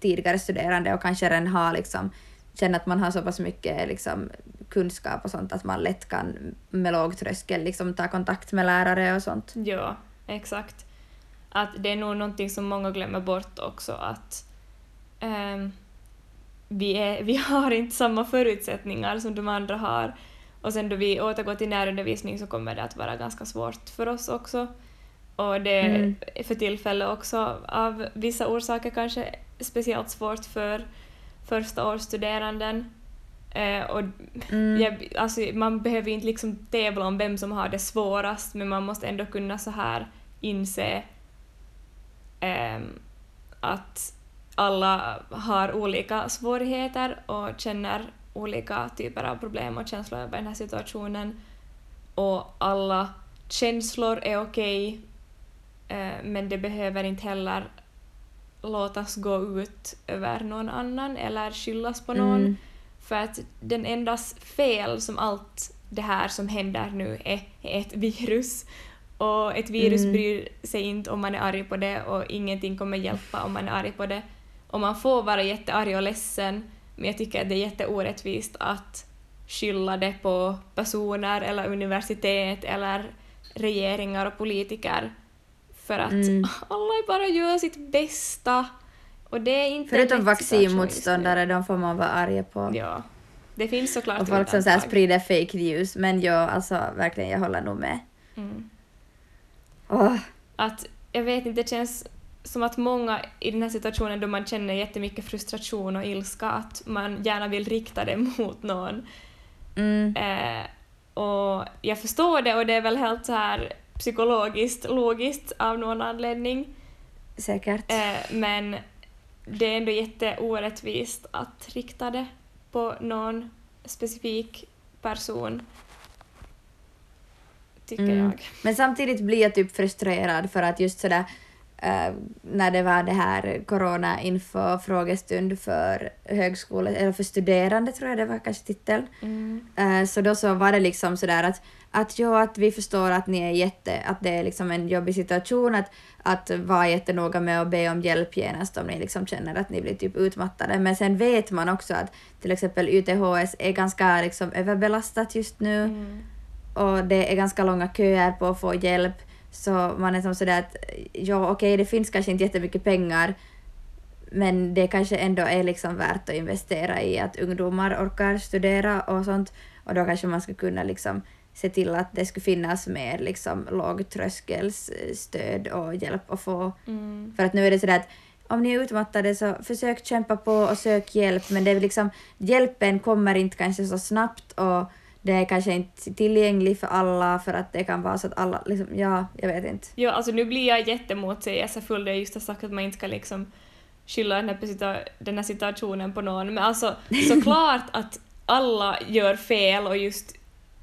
tidigare studerande och kanske redan ha liksom känna att man har så pass mycket liksom, kunskap och sånt att man lätt kan med låg tröskel liksom, ta kontakt med lärare och sånt. Ja, exakt. Att det är nog någonting som många glömmer bort också att ehm, vi, är, vi har inte samma förutsättningar som de andra har. Och sen då vi återgår till närundervisning så kommer det att vara ganska svårt för oss också. Och det är Mm. för tillfället också av vissa orsaker kanske speciellt svårt för första årsstuderanden. Eh, och Mm. jag, alltså, man behöver inte liksom tävla om vem som har det svårast men man måste ändå kunna så här inse ehm, att alla har olika svårigheter och känner olika typer av problem och känslor över den här situationen. Och alla känslor är okej eh, men det behöver inte heller låtas gå ut över någon annan eller skyllas på någon. Mm. För att den endas fel som allt det här som händer nu är, är ett virus. Och ett virus Mm. bryr sig inte om man är arg på det och ingenting kommer hjälpa om man är arg på det. Och man får vara jättearg och ledsen men jag tycker att det är jätteorättvist att skylla det på personer eller universitet eller regeringar och politiker. För att Mm. alla bara gör sitt bästa. Och det är inte Förutom vaccinmotståndare, de får man vara arga på. Ja. Det finns såklart och folk som så här sprider fake news. Men ja, alltså verkligen, jag håller nog med. Mm. Åh, Att, jag vet inte, det känns som att många i den här situationen då man känner jättemycket frustration och ilska, att man gärna vill rikta det mot någon. mm, Eh, och jag förstår det och det är väl helt så här psykologiskt logiskt av någon anledning. säkert. Eh, men det är ändå jätteorättvist att rikta det på någon specifik person. Tycker Mm. jag. Men samtidigt blir jag typ frustrerad för att just sådär eh, när det var det här corona inför frågestund för högskole eller för studerande tror jag det var kanske titeln. Mm. Eh, så då så var det liksom sådär att, att ja, att vi förstår att ni är jätte, att det är liksom en jobbig situation, att, att vara jättenoga med att be om hjälp genast om ni liksom känner att ni blir typ utmattade. Men sen vet man också att till exempel UTHS är ganska liksom överbelastat just nu Mm. och det är ganska långa köer på att få hjälp. Så man är som sådär att ja okej det finns kanske inte jättemycket pengar men det kanske ändå är liksom värt att investera i att ungdomar orkar studera och sånt och då kanske man ska kunna liksom se till att det skulle finnas mer liksom lågtröskelstöd och hjälp att få. Mm. För att nu är det sådär att om ni är utmattade så försök kämpa på och sök hjälp men det är liksom hjälpen kommer inte kanske så snabbt och det är kanske inte tillgänglig för alla för att det kan vara så att alla liksom, ja, jag vet inte. Ja, alltså nu blir jag jättemotsägelsefull då jag just har sagt att man inte ska liksom skylla den här, den här situationen på någon. Men alltså såklart att alla gör fel och just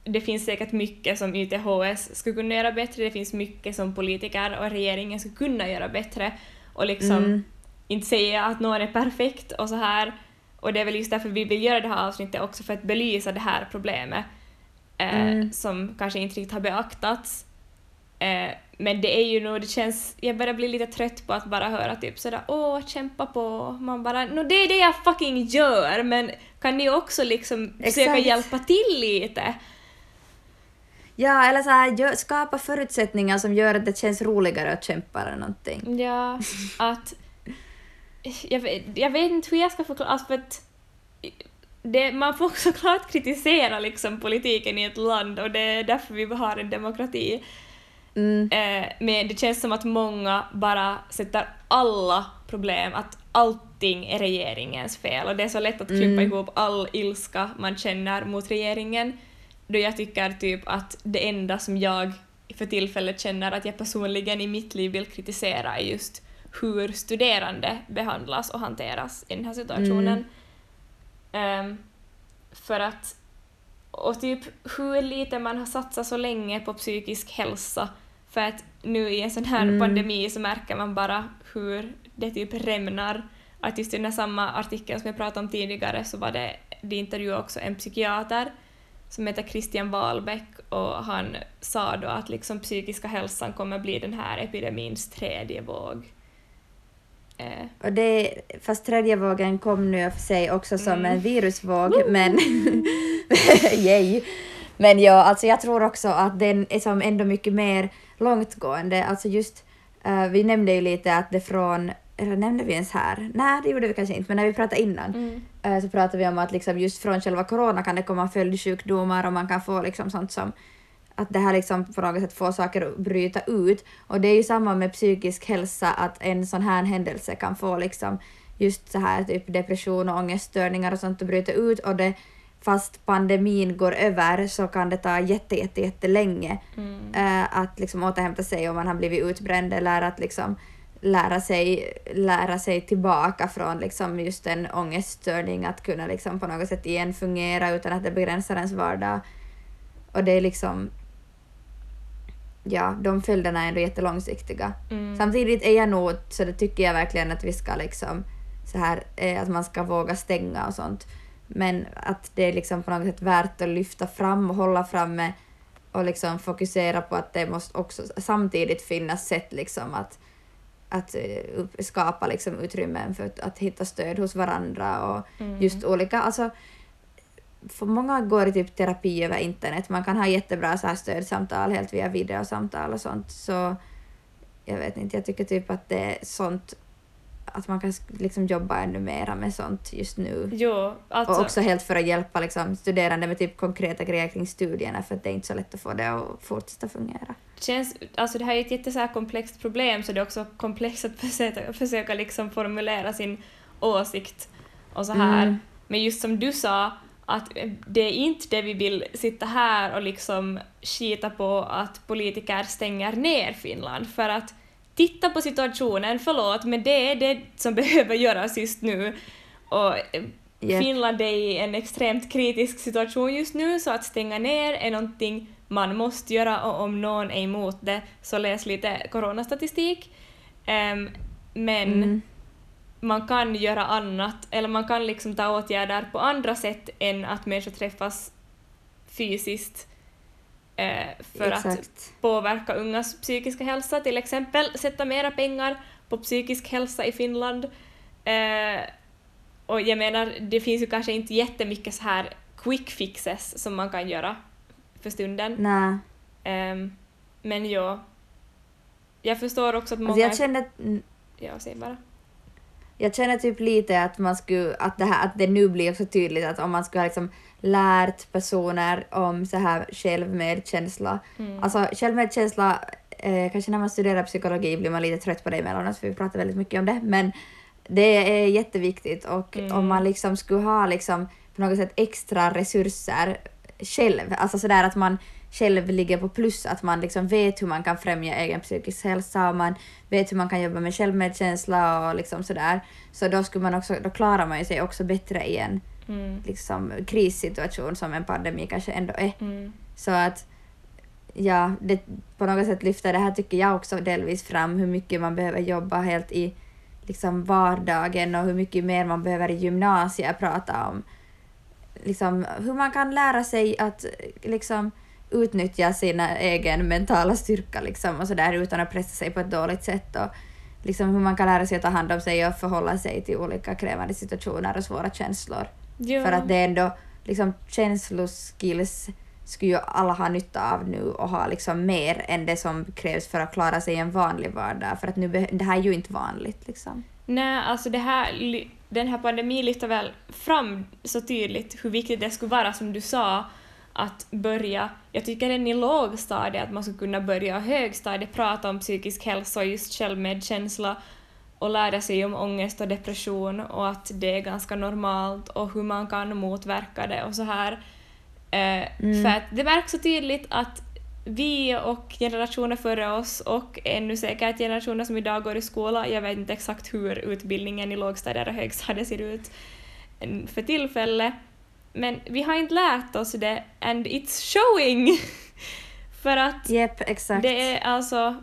det finns säkert mycket som YTHS skulle kunna göra bättre, det finns mycket som politiker och regeringen skulle kunna göra bättre och liksom Mm. inte säga att någon är perfekt och så här. Och det är väl just därför vi vill göra det här avsnittet också för att belysa det här problemet eh, Mm. som kanske inte riktigt har beaktats. Eh, men det är ju nog, det känns, jag börjar bli lite trött på att bara höra typ sådär åh, kämpa på. Man bara, no det är det jag fucking gör, men kan ni också liksom försöka Exakt. hjälpa till lite? Ja, eller så här, skapa förutsättningar som gör att det känns roligare att kämpa eller någonting. Ja, att... Jag vet, jag vet inte hur jag ska förklara, alltså för att det, man får såklart kritisera liksom politiken i ett land och det är därför vi har en demokrati. Mm. Eh, men det känns som att många bara sätter alla problem, att allting är regeringens fel och det är så lätt att klumpa Mm. ihop all ilska man känner mot regeringen. Då jag tycker typ att det enda som jag för tillfället känner att jag personligen i mitt liv vill kritisera är just hur studerande behandlas och hanteras i den här situationen. Ehm, för att och typ hur lite man har satsat så länge på psykisk hälsa. För att nu i en sån här Mm. pandemi så märker man bara hur det typ rämnar. Att just i den här samma artikeln som jag pratade om tidigare så var det de intervjuade också en psykiater som heter Christian Wahlbeck och han sa då att liksom psykiska hälsan kommer bli den här epidemins tredje våg. Eh. Och det, fast tredje vågen kom nu för sig också som mm. en virusvåg, Woo! men yay! Men ja, alltså jag tror också att den är som ändå mycket mer långtgående. Alltså just, uh, vi nämnde ju lite att det från, eller nämnde vi ens här? Nej, det gjorde vi kanske inte, men när vi pratade innan mm. Uh, så pratade vi om att liksom just från själva corona kan det komma följdsjukdomar och man kan få liksom sånt som att det här liksom på något sätt får saker att bryta ut. Och det är ju samma med psykisk hälsa, att en sån här händelse kan få liksom just så här typ depression och ångeststörningar och sånt att bryta ut och det fast pandemin går över så kan det ta jätte, jätte, jättelänge mm. äh, att liksom återhämta sig om man har blivit utbränd eller att liksom lära sig, lära sig tillbaka från liksom just en ångeststörning, att kunna liksom på något sätt igen fungera utan att det begränsar ens vardag. Och det är liksom ja, de följderna är ändå jättelångsiktiga. Mm. Samtidigt är jag nog, så det tycker jag verkligen att vi ska liksom så här, eh, att man ska våga stänga och sånt. Men att det är liksom på något sätt värt att lyfta fram och hålla framme och liksom fokusera på att det måste också samtidigt finnas sätt liksom att, att uh, skapa liksom utrymmen för att, att hitta stöd hos varandra och mm. just olika, alltså för många går i typ terapi över internet. Man kan ha jättebra så här stödsamtal helt via videosamtal och sånt. Så jag vet inte, jag tycker typ att det är sånt att man kan liksom jobba ännu mera med sånt just nu. Jo, alltså... Och också helt för att hjälpa liksom, studerande med typ konkreta grejer kring studierna för att det är inte så lätt att få det att fortsätta fungera. Känns, alltså det här är ett jättekomplext problem så det är också komplext att försöka, försöka liksom formulera sin åsikt och så här. Mm. Men just som du sa, att det är inte det vi vill sitta här och liksom skita på att politiker stänger ner Finland för att titta på situationen, förlåt, men det är det som behöver göras just nu. Och yeah. Finland är i en extremt kritisk situation just nu, så att stänga ner är någonting man måste göra och om någon är emot det så läs lite coronastatistik. Um, men mm. man kan göra annat, eller man kan liksom ta åtgärder på andra sätt än att människor träffas fysiskt eh, för Exakt. att påverka ungas psykiska hälsa, till exempel sätta mera pengar på psykisk hälsa i Finland. Eh, och jag menar, det finns ju kanske inte jättemycket så här quick fixes som man kan göra för stunden. Nej. Um, men ja, jag förstår också att alltså, många... Alltså jag känner... Ja, säg bara. Jag känner typ lite att man skulle, att det här, att det nu blir också tydligt att om man skulle liksom lärt personer om så här självmedkänsla. Mm. Alltså självmedkänsla, eh, kanske när man studerar psykologi blir man lite trött på det emellanåt för vi pratar väldigt mycket om det, men det är jätteviktigt och mm. om man liksom skulle ha liksom på något sätt extra resurser själv, alltså sådär att man själv ligger på plus, att man liksom vet hur man kan främja egen psykisk hälsa och man vet hur man kan jobba med självmedkänsla och liksom sådär. Så då, skulle man också, då klarar man sig också bättre i en mm. liksom, krissituation som en pandemi kanske ändå är. Mm. Så att ja, det, på något sätt lyfter det här tycker jag också delvis fram hur mycket man behöver jobba helt i liksom vardagen och hur mycket mer man behöver i gymnasiet prata om liksom, hur man kan lära sig att liksom utnyttja sin egen mentala styrka liksom, och så där, utan att pressa sig på ett dåligt sätt. Och liksom, hur man kan lära sig att ta hand om sig och förhålla sig till olika krävande situationer och svåra känslor. Ja. För att det är ändå liksom, känsloskills skulle ju alla ha nytta av nu och ha liksom mer än det som krävs för att klara sig i en vanlig vardag. För att nu, det här är ju inte vanligt. Liksom. Nej, alltså det här, den här pandemin lyfter väl fram så tydligt hur viktigt det skulle vara, som du sa, att börja, jag tycker än i lågstadiet, att man skulle kunna börja högstadiet prata om psykisk hälsa och just självmedkänsla och lära sig om ångest och depression och att det är ganska normalt och hur man kan motverka det och så här. Eh, mm. För att det märks så tydligt att vi och generationer före oss och ännu säkert generationer som idag går i skola, jag vet inte exakt hur utbildningen i lågstadiet och högstadiet ser ut för tillfället, men vi har inte lärt oss det and it's showing! För att yep, det är alltså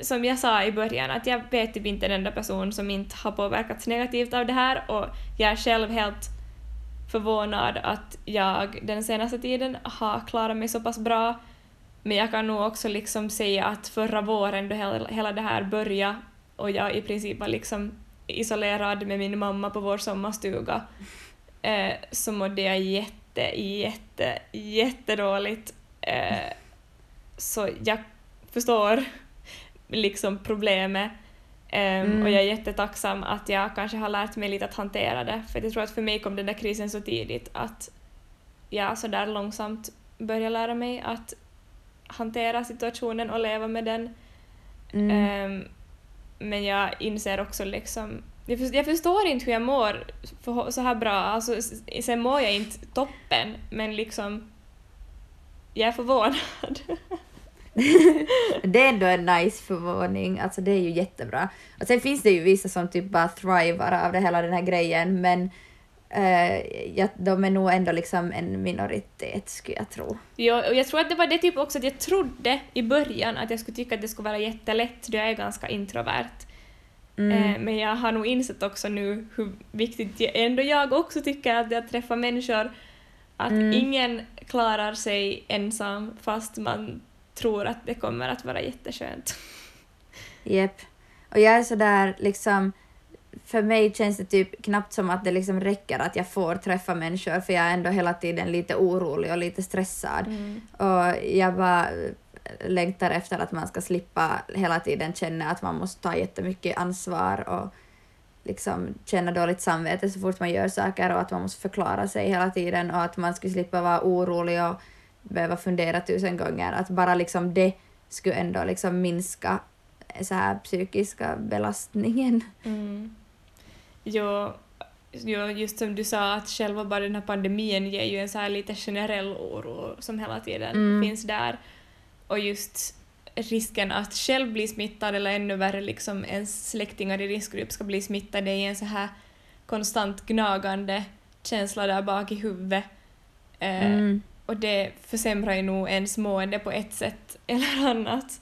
som jag sa i början, att jag vet typ inte en enda person som inte har påverkats negativt av det här och jag är själv helt förvånad att jag den senaste tiden har klarat mig så pass bra. Men jag kan nog också liksom säga att förra våren då hela, det här började och jag i princip var liksom isolerad med min mamma på vår sommarstuga eh, så mådde jag jätte, jätte, jättedåligt. Eh, så jag förstår liksom problemet Um, mm. Och jag är jättetacksam att jag kanske har lärt mig lite att hantera det, för jag tror att för mig kom den där krisen så tidigt att jag så där långsamt började lära mig att hantera situationen och leva med den. Mm. Um, men jag inser också liksom jag, för, jag förstår inte hur jag mår så här bra. Alltså, sen mår jag inte toppen, men liksom jag är förvånad. det är ändå en nice förvåning, alltså det är ju jättebra. Och sen finns det ju vissa som typ bara thrivar av det hela den här grejen, men uh, ja, de är nog ändå liksom en minoritet skulle jag tro. Ja, och jag tror att det var det typ också att jag trodde i början att jag skulle tycka att det skulle vara jättelätt, då jag är ganska introvert. Mm. Eh, men jag har nog insett också nu hur viktigt ändå jag också tycker att det är att träffa människor. Att mm. ingen klarar sig ensam fast man tror att det kommer att vara jätteskönt. Jep. Och jag är sådär liksom, för mig känns det typ knappt som att det liksom räcker att jag får träffa människor för jag är ändå hela tiden lite orolig och lite stressad. Mm. Och jag bara längtar efter att man ska slippa hela tiden känna att man måste ta jättemycket ansvar och liksom känna dåligt samvete så fort man gör saker och att man måste förklara sig hela tiden och att man skulle slippa vara orolig och behöva fundera tusen gånger. Att bara liksom det skulle ändå liksom minska så här psykiska belastningen. Mm. Jo, jo, just som du sa att själva bara den här pandemin ger ju en så här lite generell oro som hela tiden mm. finns där. Och just risken att själv bli smittad eller ännu värre liksom ens släktingar i riskgrupp ska bli smittade är en så här konstant gnagande känsla där bak i huvudet. Eh, mm. Och det försämrar ju nog ens mående på ett sätt eller annat.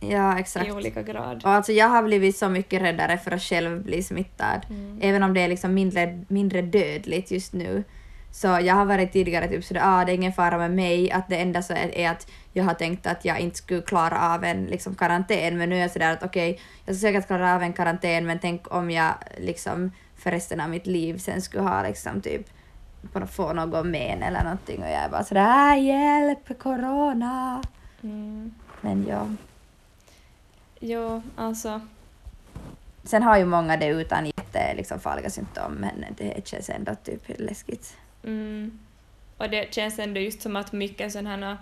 Ja, exakt. I olika grad. Och alltså jag har blivit så mycket räddare för att själv bli smittad, mm. även om det är liksom mindre, mindre dödligt just nu. Så jag har varit tidigare typ sådär, ah, det är ingen fara med mig, att det enda så är, är att jag har tänkt att jag inte skulle klara av en liksom, karantän, men nu är jag sådär att okej, okay, jag ska säkert klara av en karantän, men tänk om jag liksom för resten av mitt liv sen skulle ha liksom typ på få någon men eller någonting och jag är bara sådär äh, hjälp, corona. Mm. Men ja. Jo, alltså. Sen har ju många det utan liksom, farliga symptom men det känns ändå typ läskigt. Mm. Och det känns ändå just som att mycket sådana här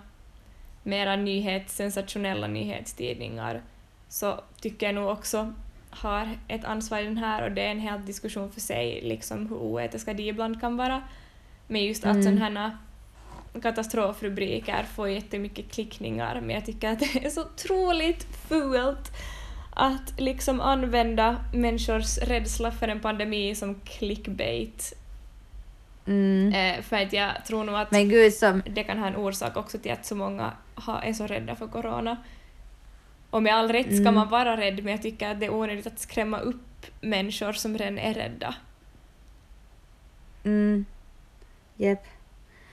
mera nyhets, sensationella nyhetstidningar så tycker jag nog också har ett ansvar i den här och det är en helt diskussion för sig liksom hur oetiska de ibland kan vara. Men just att mm. sådana här katastrofrubriker får jättemycket klickningar men jag tycker att det är så otroligt fult att liksom använda människors rädsla för en pandemi som clickbait. Mm. Eh, för att jag tror nog att Gud, som... det kan ha en orsak också till att så många har, är så rädda för corona. Och med all rätt ska mm. man vara rädd men jag tycker att det är onödigt att skrämma upp människor som redan är rädda. Mm. Jep.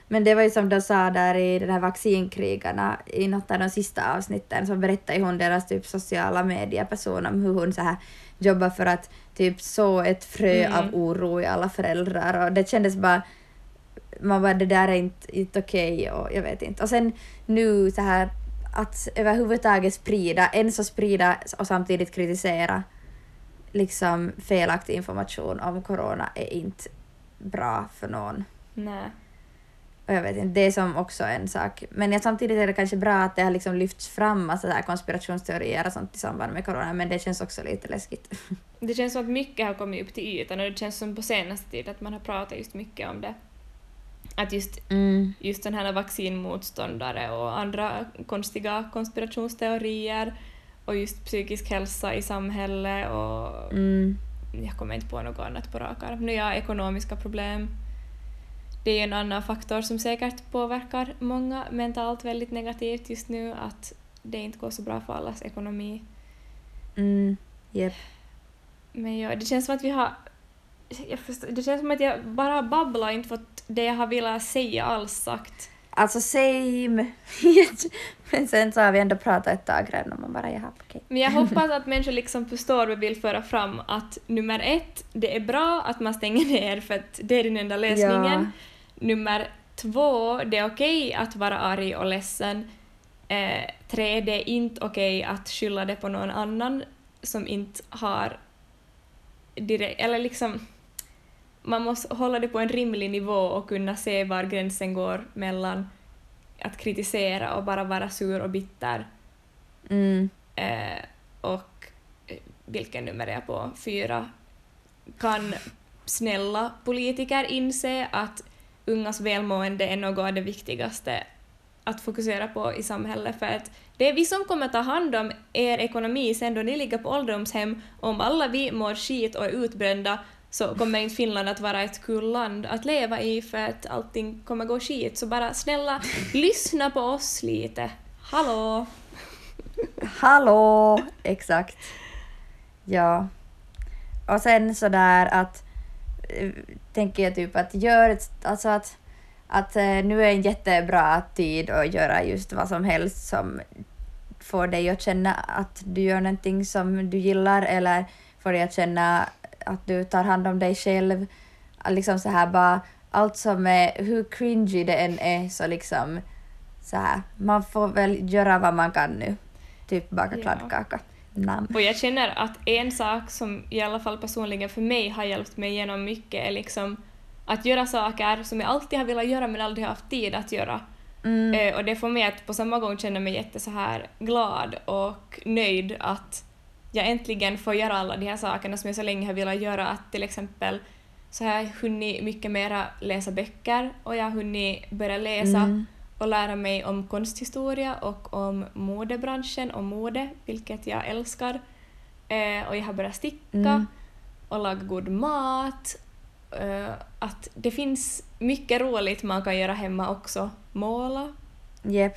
Men det var ju som de sa där i den här vaccinkrigarna i något av de sista avsnitten så berättade hon deras typ sociala medieperson om hur hon så här jobbar för att typ så ett frö mm. av oro i alla föräldrar och det kändes bara man bara det där är inte, inte okej okay, och jag vet inte. Och sen nu så här att överhuvudtaget sprida, en så sprida och samtidigt kritisera liksom felaktig information om corona är inte bra för någon. Nej. Och jag vet inte, det är som också en sak. Men jag, samtidigt är det kanske bra att det har liksom lyfts fram massa så här konspirationsteorier och sånt i samband med corona, men det känns också lite läskigt. Det känns som att mycket har kommit upp till ytan och det känns som på senaste tid att man har pratat just mycket om det. Att just, mm. just den här vaccinmotståndare och andra konstiga konspirationsteorier och just psykisk hälsa i samhället och mm. jag kommer inte på något annat på rak arm. Nya ekonomiska problem det är en annan faktor som säkert påverkar många mentalt väldigt negativt just nu, att det inte går så bra för allas ekonomi. Mm, yep. Men ja, det känns som att vi har förstår, det känns som att jag bara babblar inte fått det jag har velat säga alls sagt. Alltså same. Men sen så har vi ändå pratat ett tag redan och man bara jaha okej. Men jag hoppas att människor liksom förstår och vill föra fram att nummer ett, det är bra att man stänger ner för att det är den enda lösningen. Nummer två, det är okej att vara arg och ledsen. Eh, tre, det är inte okej att skylla det på någon annan som inte har direkt, eller liksom man måste hålla det på en rimlig nivå och kunna se var gränsen går mellan att kritisera och bara vara sur och bitter. Mm. Eh, och eh, vilken nummer är jag på? Fyra. Kan snälla politiker inse att ungas välmående är något av det viktigaste att fokusera på i samhället för att det är vi som kommer ta hand om er ekonomi sen då ni ligger på ålderdomshem. Om alla vi mår skit och är utbrända så kommer inte Finland att vara ett kul land att leva i för att allting kommer gå skit. Så bara snälla, lyssna på oss lite. Hallå! Hallå! Exakt. Ja. Och sen sådär att tänker jag typ att gör ett, alltså att, att eh, nu är en jättebra tid att göra just vad som helst som får dig att känna att du gör någonting som du gillar eller får dig att känna att du tar hand om dig själv. Liksom så här bara allt som är, hur cringy det än är så liksom så här, man får väl göra vad man kan nu. Typ baka Ja. Namn. Och jag känner att en sak som i alla fall personligen för mig har hjälpt mig genom mycket är liksom att göra saker som jag alltid har velat göra men aldrig haft tid att göra. Mm. Eh, och det får mig att på samma gång känna mig jätte så här glad och nöjd att jag äntligen får göra alla de här sakerna som jag så länge har velat göra. Att till exempel så har jag hunnit mycket mera läsa böcker och jag har hunnit börja läsa Mm. Och lära mig om konsthistoria och om modebranschen och mode, vilket jag älskar. Eh, och jag har börjat sticka Mm. och laga god mat. Eh, att det finns mycket roligt man kan göra hemma också. Måla. Jep.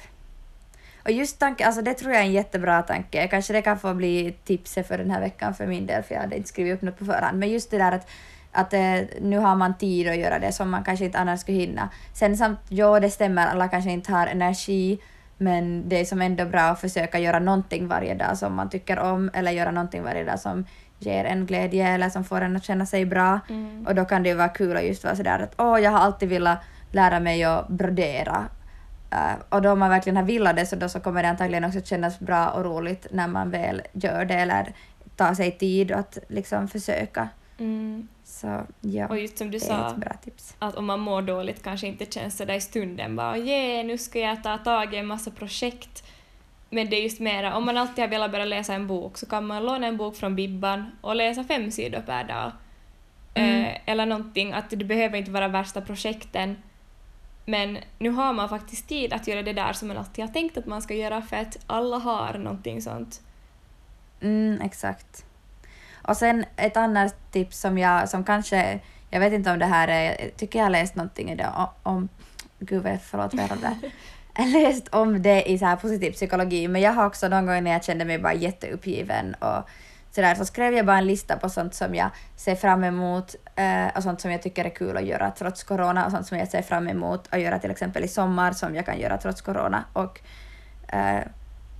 Och just tanke, alltså det tror jag är en jättebra tanke. Kanske det kan få bli tipset för den här veckan för min del, för jag hade inte skrivit upp något på förhand. Men just det där att, att eh, nu har man tid att göra det som man kanske inte annars skulle hinna. Sen samt, ja det stämmer, alla kanske inte har energi, men det är som ändå bra att försöka göra någonting varje dag som man tycker om, eller göra någonting varje dag som ger en glädje eller som får en att känna sig bra. Mm. Och då kan det ju vara kul att just vara sådär att åh, jag har alltid velat lära mig att brodera. Eh, och då om man verkligen har velat det så då så kommer det antagligen också kännas bra och roligt när man väl gör det eller tar sig tid att liksom försöka. Mm. Så ja, Och just som du det är sa, ett bra tips. att om man mår dåligt kanske inte känns sådär i stunden bara yeah, nu ska jag ta tag i en massa projekt. Men det är just mera, om man alltid har velat börja läsa en bok så kan man låna en bok från Bibban och läsa fem sidor per dag. Mm. Eh, eller någonting, att det behöver inte vara värsta projekten. Men nu har man faktiskt tid att göra det där som man alltid har tänkt att man ska göra för att alla har någonting sånt. Mm, exakt. Och sen ett annat tips som jag, som kanske, jag vet inte om det här är, jag tycker jag har läst någonting i det om, gud vad- förlåt vad det där? Jag har läst om det i så här positiv psykologi, men jag har också någon gång när jag kände mig bara jätteuppgiven och sådär så skrev jag bara en lista på sånt som jag ser fram emot eh, och sånt som jag tycker är kul att göra trots corona och sånt som jag ser fram emot att göra till exempel i sommar som jag kan göra trots corona och eh,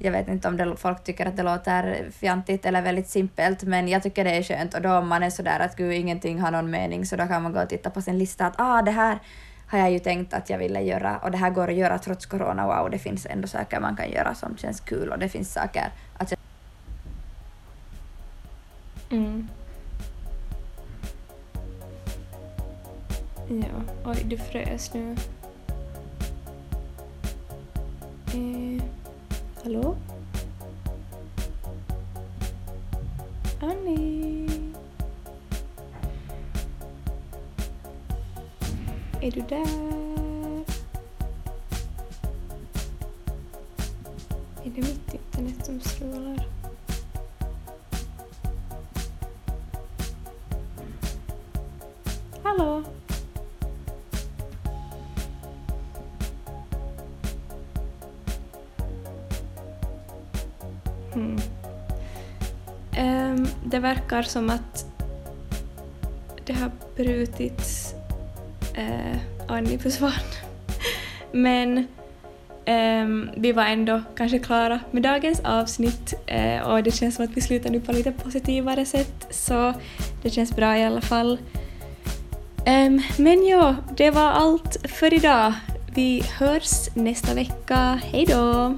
jag vet inte om det, folk tycker att det låter fjantigt eller väldigt simpelt, men jag tycker det är skönt. Och då om man är sådär att gud, ingenting har någon mening, så då kan man gå och titta på sin lista att ah, det här har jag ju tänkt att jag ville göra och det här går att göra trots corona. Wow, det finns ändå saker man kan göra som känns kul och det finns saker att Mm. Ja, oj du frös nu. Eh, hallå? Annie? Är verkar som att det har brutits. Eh, Annie försvann. Men ehm, vi var ändå kanske klara med dagens avsnitt eh, och det känns som att vi slutar nu på lite positivare sätt så det känns bra i alla fall. Ehm, men ja, det var allt för idag. Vi hörs nästa vecka. Hej då!